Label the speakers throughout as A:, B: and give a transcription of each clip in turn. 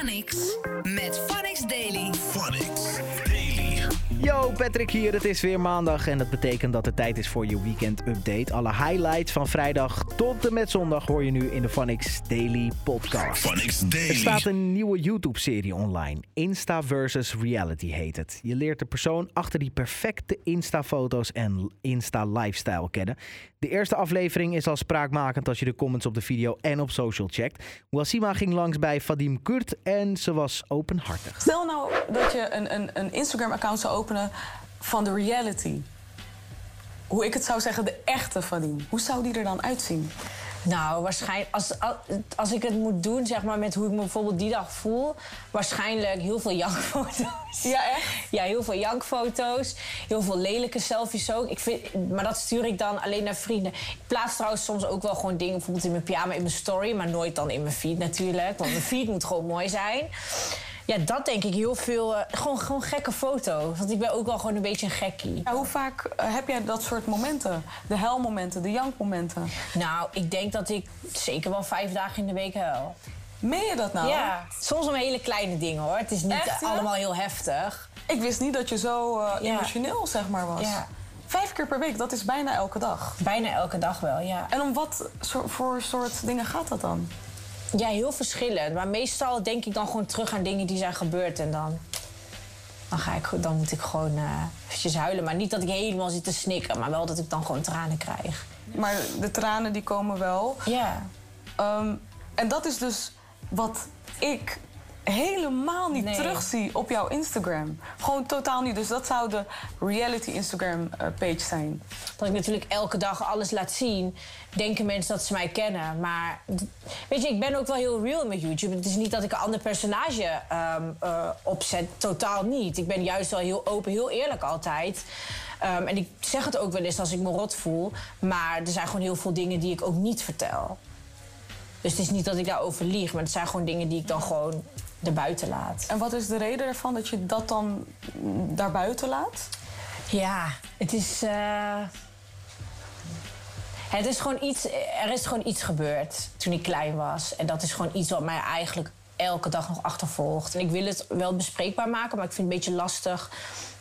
A: Phonix met
B: Yo, Patrick hier. Het is weer maandag en dat betekent dat het tijd is voor je weekend update. Alle highlights van vrijdag tot en met zondag hoor je nu in de Phonics Daily podcast.
C: Phonics
B: Er
C: Daily.
B: staat een nieuwe YouTube-serie online. Insta versus Reality heet het. Je leert de persoon achter die perfecte Insta-foto's en Insta-lifestyle kennen. De eerste aflevering is al spraakmakend als je de comments op de video en op social checkt. Wasima ging langs bij Vadim Kurt en ze was openhartig.
D: Stel nou dat je een, een, een Instagram-account zou openen van de reality. Hoe ik het zou zeggen, de echte Vadim. Hoe zou die er dan uitzien?
E: Nou, waarschijnlijk, als, als ik het moet doen, zeg maar, met hoe ik me bijvoorbeeld die dag voel, waarschijnlijk heel veel jankfoto's.
D: Ja, echt?
E: Ja, heel veel jankfoto's, heel veel lelijke selfies ook. Ik vind, maar dat stuur ik dan alleen naar vrienden. Ik plaats trouwens soms ook wel gewoon dingen, bijvoorbeeld in mijn pyjama, in mijn story, maar nooit dan in mijn feed natuurlijk, want mijn feed moet gewoon mooi zijn. Ja, dat denk ik heel veel. eh, gewoon, gewoon gekke foto's. Want ik ben ook wel gewoon een beetje een gekkie.
D: Ja, hoe vaak eh, heb jij dat soort momenten? De helmomenten, de jankmomenten.
E: Nou, ik denk dat ik zeker wel vijf dagen in de week huil.
D: Meen je dat nou?
E: Ja, soms om hele kleine dingen hoor. Het is niet
D: Echt, ja?
E: allemaal heel heftig.
D: Ik wist niet dat je zo eh,
E: Ja.
D: emotioneel, zeg maar, was.
E: Ja.
D: Vijf keer per week, dat is bijna elke dag.
E: Bijna elke dag wel, ja.
D: En om wat voor soort dingen gaat dat dan?
E: Ja, heel verschillend. Maar meestal denk ik dan gewoon terug aan dingen die zijn gebeurd. En dan, dan, ga ik, dan moet ik gewoon eh eventjes huilen. Maar niet dat ik helemaal zit te snikken. Maar wel dat ik dan gewoon tranen krijg.
D: Maar de tranen die komen wel.
E: Ja.
D: Ehm, en dat is dus wat ik helemaal niet
E: Nee.
D: terugzie op jouw Instagram. Gewoon totaal niet. Dus dat zou de reality Instagram eh, page zijn.
E: Dat ik natuurlijk elke dag alles laat zien. Denken mensen dat ze mij kennen. Maar weet je, ik ben ook wel heel real met YouTube. Het is niet dat ik een ander personage ehm, eh, opzet. Totaal niet. Ik ben juist wel heel open, heel eerlijk altijd. Ehm, en ik zeg het ook wel eens als ik me rot voel. Maar er zijn gewoon heel veel dingen die ik ook niet vertel. Dus het is niet dat ik daarover lieg. Maar het zijn gewoon dingen die ik dan gewoon erbuiten laat.
D: En wat is de reden ervan dat je dat dan daarbuiten laat?
E: Ja, het is. eh, Het is gewoon iets. Er is gewoon iets gebeurd toen ik klein was. En dat is gewoon iets wat mij eigenlijk elke dag nog achtervolgt. En ik wil het wel bespreekbaar maken, maar ik vind het een beetje lastig.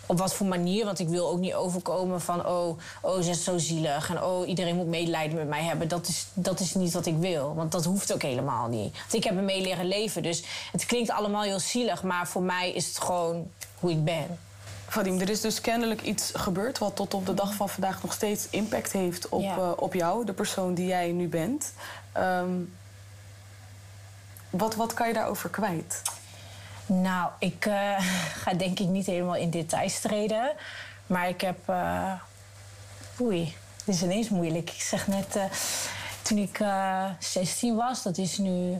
E: Op wat voor manier? Want ik wil ook niet overkomen van... oh, oh ze is zo zielig en oh, iedereen moet medelijden met mij hebben. Dat is, dat is niet wat ik wil, want dat hoeft ook helemaal niet. Want ik heb ermee leren leven, dus het klinkt allemaal heel zielig... maar voor mij is het gewoon hoe ik ben.
D: Vadim, er is dus kennelijk iets gebeurd wat tot op de dag van vandaag nog steeds impact heeft op,
E: Ja.
D: eh, op jou, de persoon die jij nu bent. Ehm, wat, wat kan je daarover kwijt?
E: Nou, ik eh, ga denk ik niet helemaal in details treden. Maar ik heb. eh, Oei, dit is ineens moeilijk. Ik zeg net. eh, toen ik eh 16 was, dat is nu.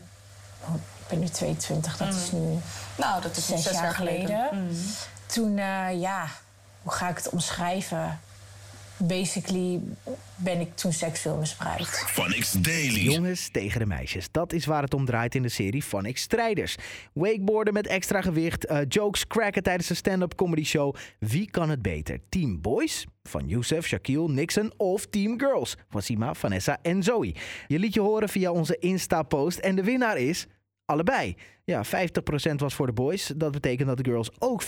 E: oh, ik ben nu 22, dat is nu
D: Nou, dat is
E: zes,
D: zes,
E: jaar geleden. Toen, eh, ja, hoe ga ik het omschrijven? Basically ben ik toen seksueel misbruikt.
C: Phonics Daily.
B: Jongens tegen de meisjes. Dat is waar het om draait in de serie Phonics Strijders. Wakeboarden met extra gewicht, eh, jokes cracken tijdens de stand-up comedy show. Wie kan het beter? Team Boys van Youssef, Shaquille, Nixon of Team Girls van Sima, Vanessa en Zoe? Je liet je horen via onze Insta-post en de winnaar is... Allebei. Ja, 50% was voor de boys. Dat betekent dat de girls ook 50%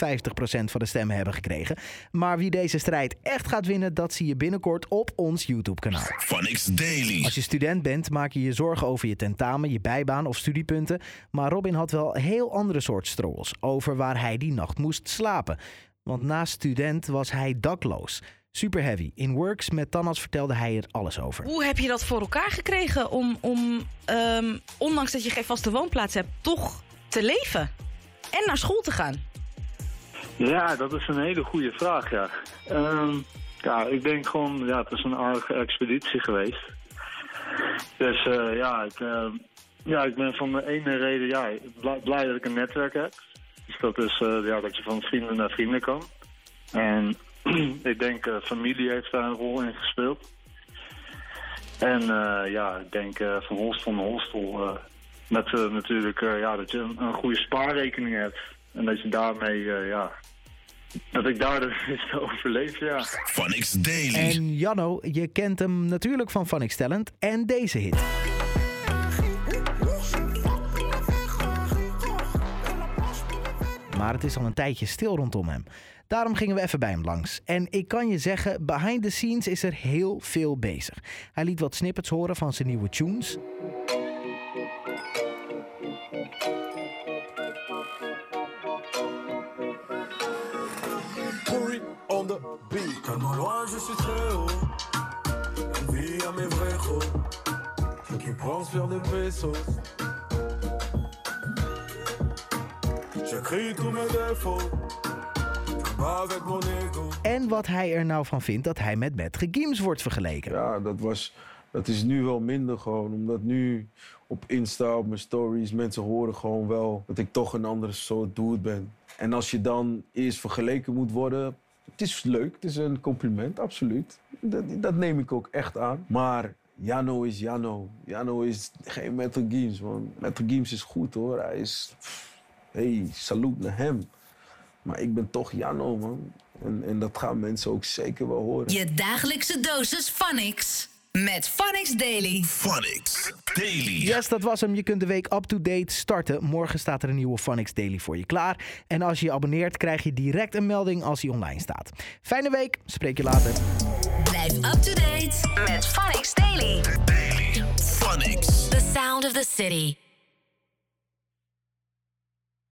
B: van de stemmen hebben gekregen. Maar wie deze strijd echt gaat winnen, dat zie je binnenkort op ons YouTube-kanaal.
C: Phonics Daily.
B: Als je student bent, maak je je zorgen over je tentamen, je bijbaan of studiepunten. Maar Robin had wel heel andere soort struggles over waar hij die nacht moest slapen. Want naast student was hij dakloos. Super heavy. In Works met Tannas vertelde hij er alles over.
F: Hoe heb je dat voor elkaar gekregen om, om ehm, ondanks dat je geen vaste woonplaats hebt, toch te leven en naar school te gaan?
G: Ja, dat is een hele goede vraag, ja. Ehm, ja, ik denk gewoon, ja, het is een aardige expeditie geweest. Dus eh, ja, ik, eh, ja, ik ben van de ene reden, ja, blij, blij dat ik een netwerk heb. Dus dat is eh, ja, dat je van vrienden naar vrienden kan. En ik denk, eh, familie heeft daar een rol in gespeeld. En eh, ja, ik denk eh, van hostel naar hostel, eh, met natuurlijk eh, ja, dat je een, een goede spaarrekening hebt. En dat je daarmee, eh, ja, dat ik daar dus is te overleven, ja.
C: Phonics Daily.
B: En Janno, je kent hem natuurlijk van Phonics Talent en deze hit. maar het is al een tijdje stil rondom hem. Daarom gingen we even bij hem langs. En ik kan je zeggen, behind the scenes is er heel veel bezig. Hij liet wat snippets horen van zijn nieuwe tunes.
H: Pourri on the beat. Tellement loin, je suis très haut. Une vie à mes vrais gros. Ceux qui pensent faire des pesos. J'écris tous mes défauts.
B: En wat hij er nou van vindt dat hij met Matt Gims wordt vergeleken.
I: Ja, dat, was, dat is nu wel minder gewoon. Omdat nu op Insta, op mijn stories, mensen horen gewoon wel dat ik toch een andere soort dude ben. En als je dan eerst vergeleken moet worden, het is leuk, het is een compliment, absoluut. Dat, dat neem ik ook echt aan. Maar Jano is Jano. Jano is geen Metal Games, man. Metal Games is goed hoor. Hij is. hey, salut naar hem. Maar ik ben toch Jano, man. En, en dat gaan mensen ook zeker wel horen.
A: Je dagelijkse dosis Phonics. Met Phonics Daily.
C: Phonics Daily.
B: Yes, dat was hem. Je kunt de week up-to-date starten. Morgen staat er een nieuwe Phonics Daily voor je klaar. En als je je abonneert, krijg je direct een melding als hij online staat. Fijne week, spreek je later.
A: Blijf up-to-date met Phonics Daily.
C: Daily. Phonics.
A: The sound of the city.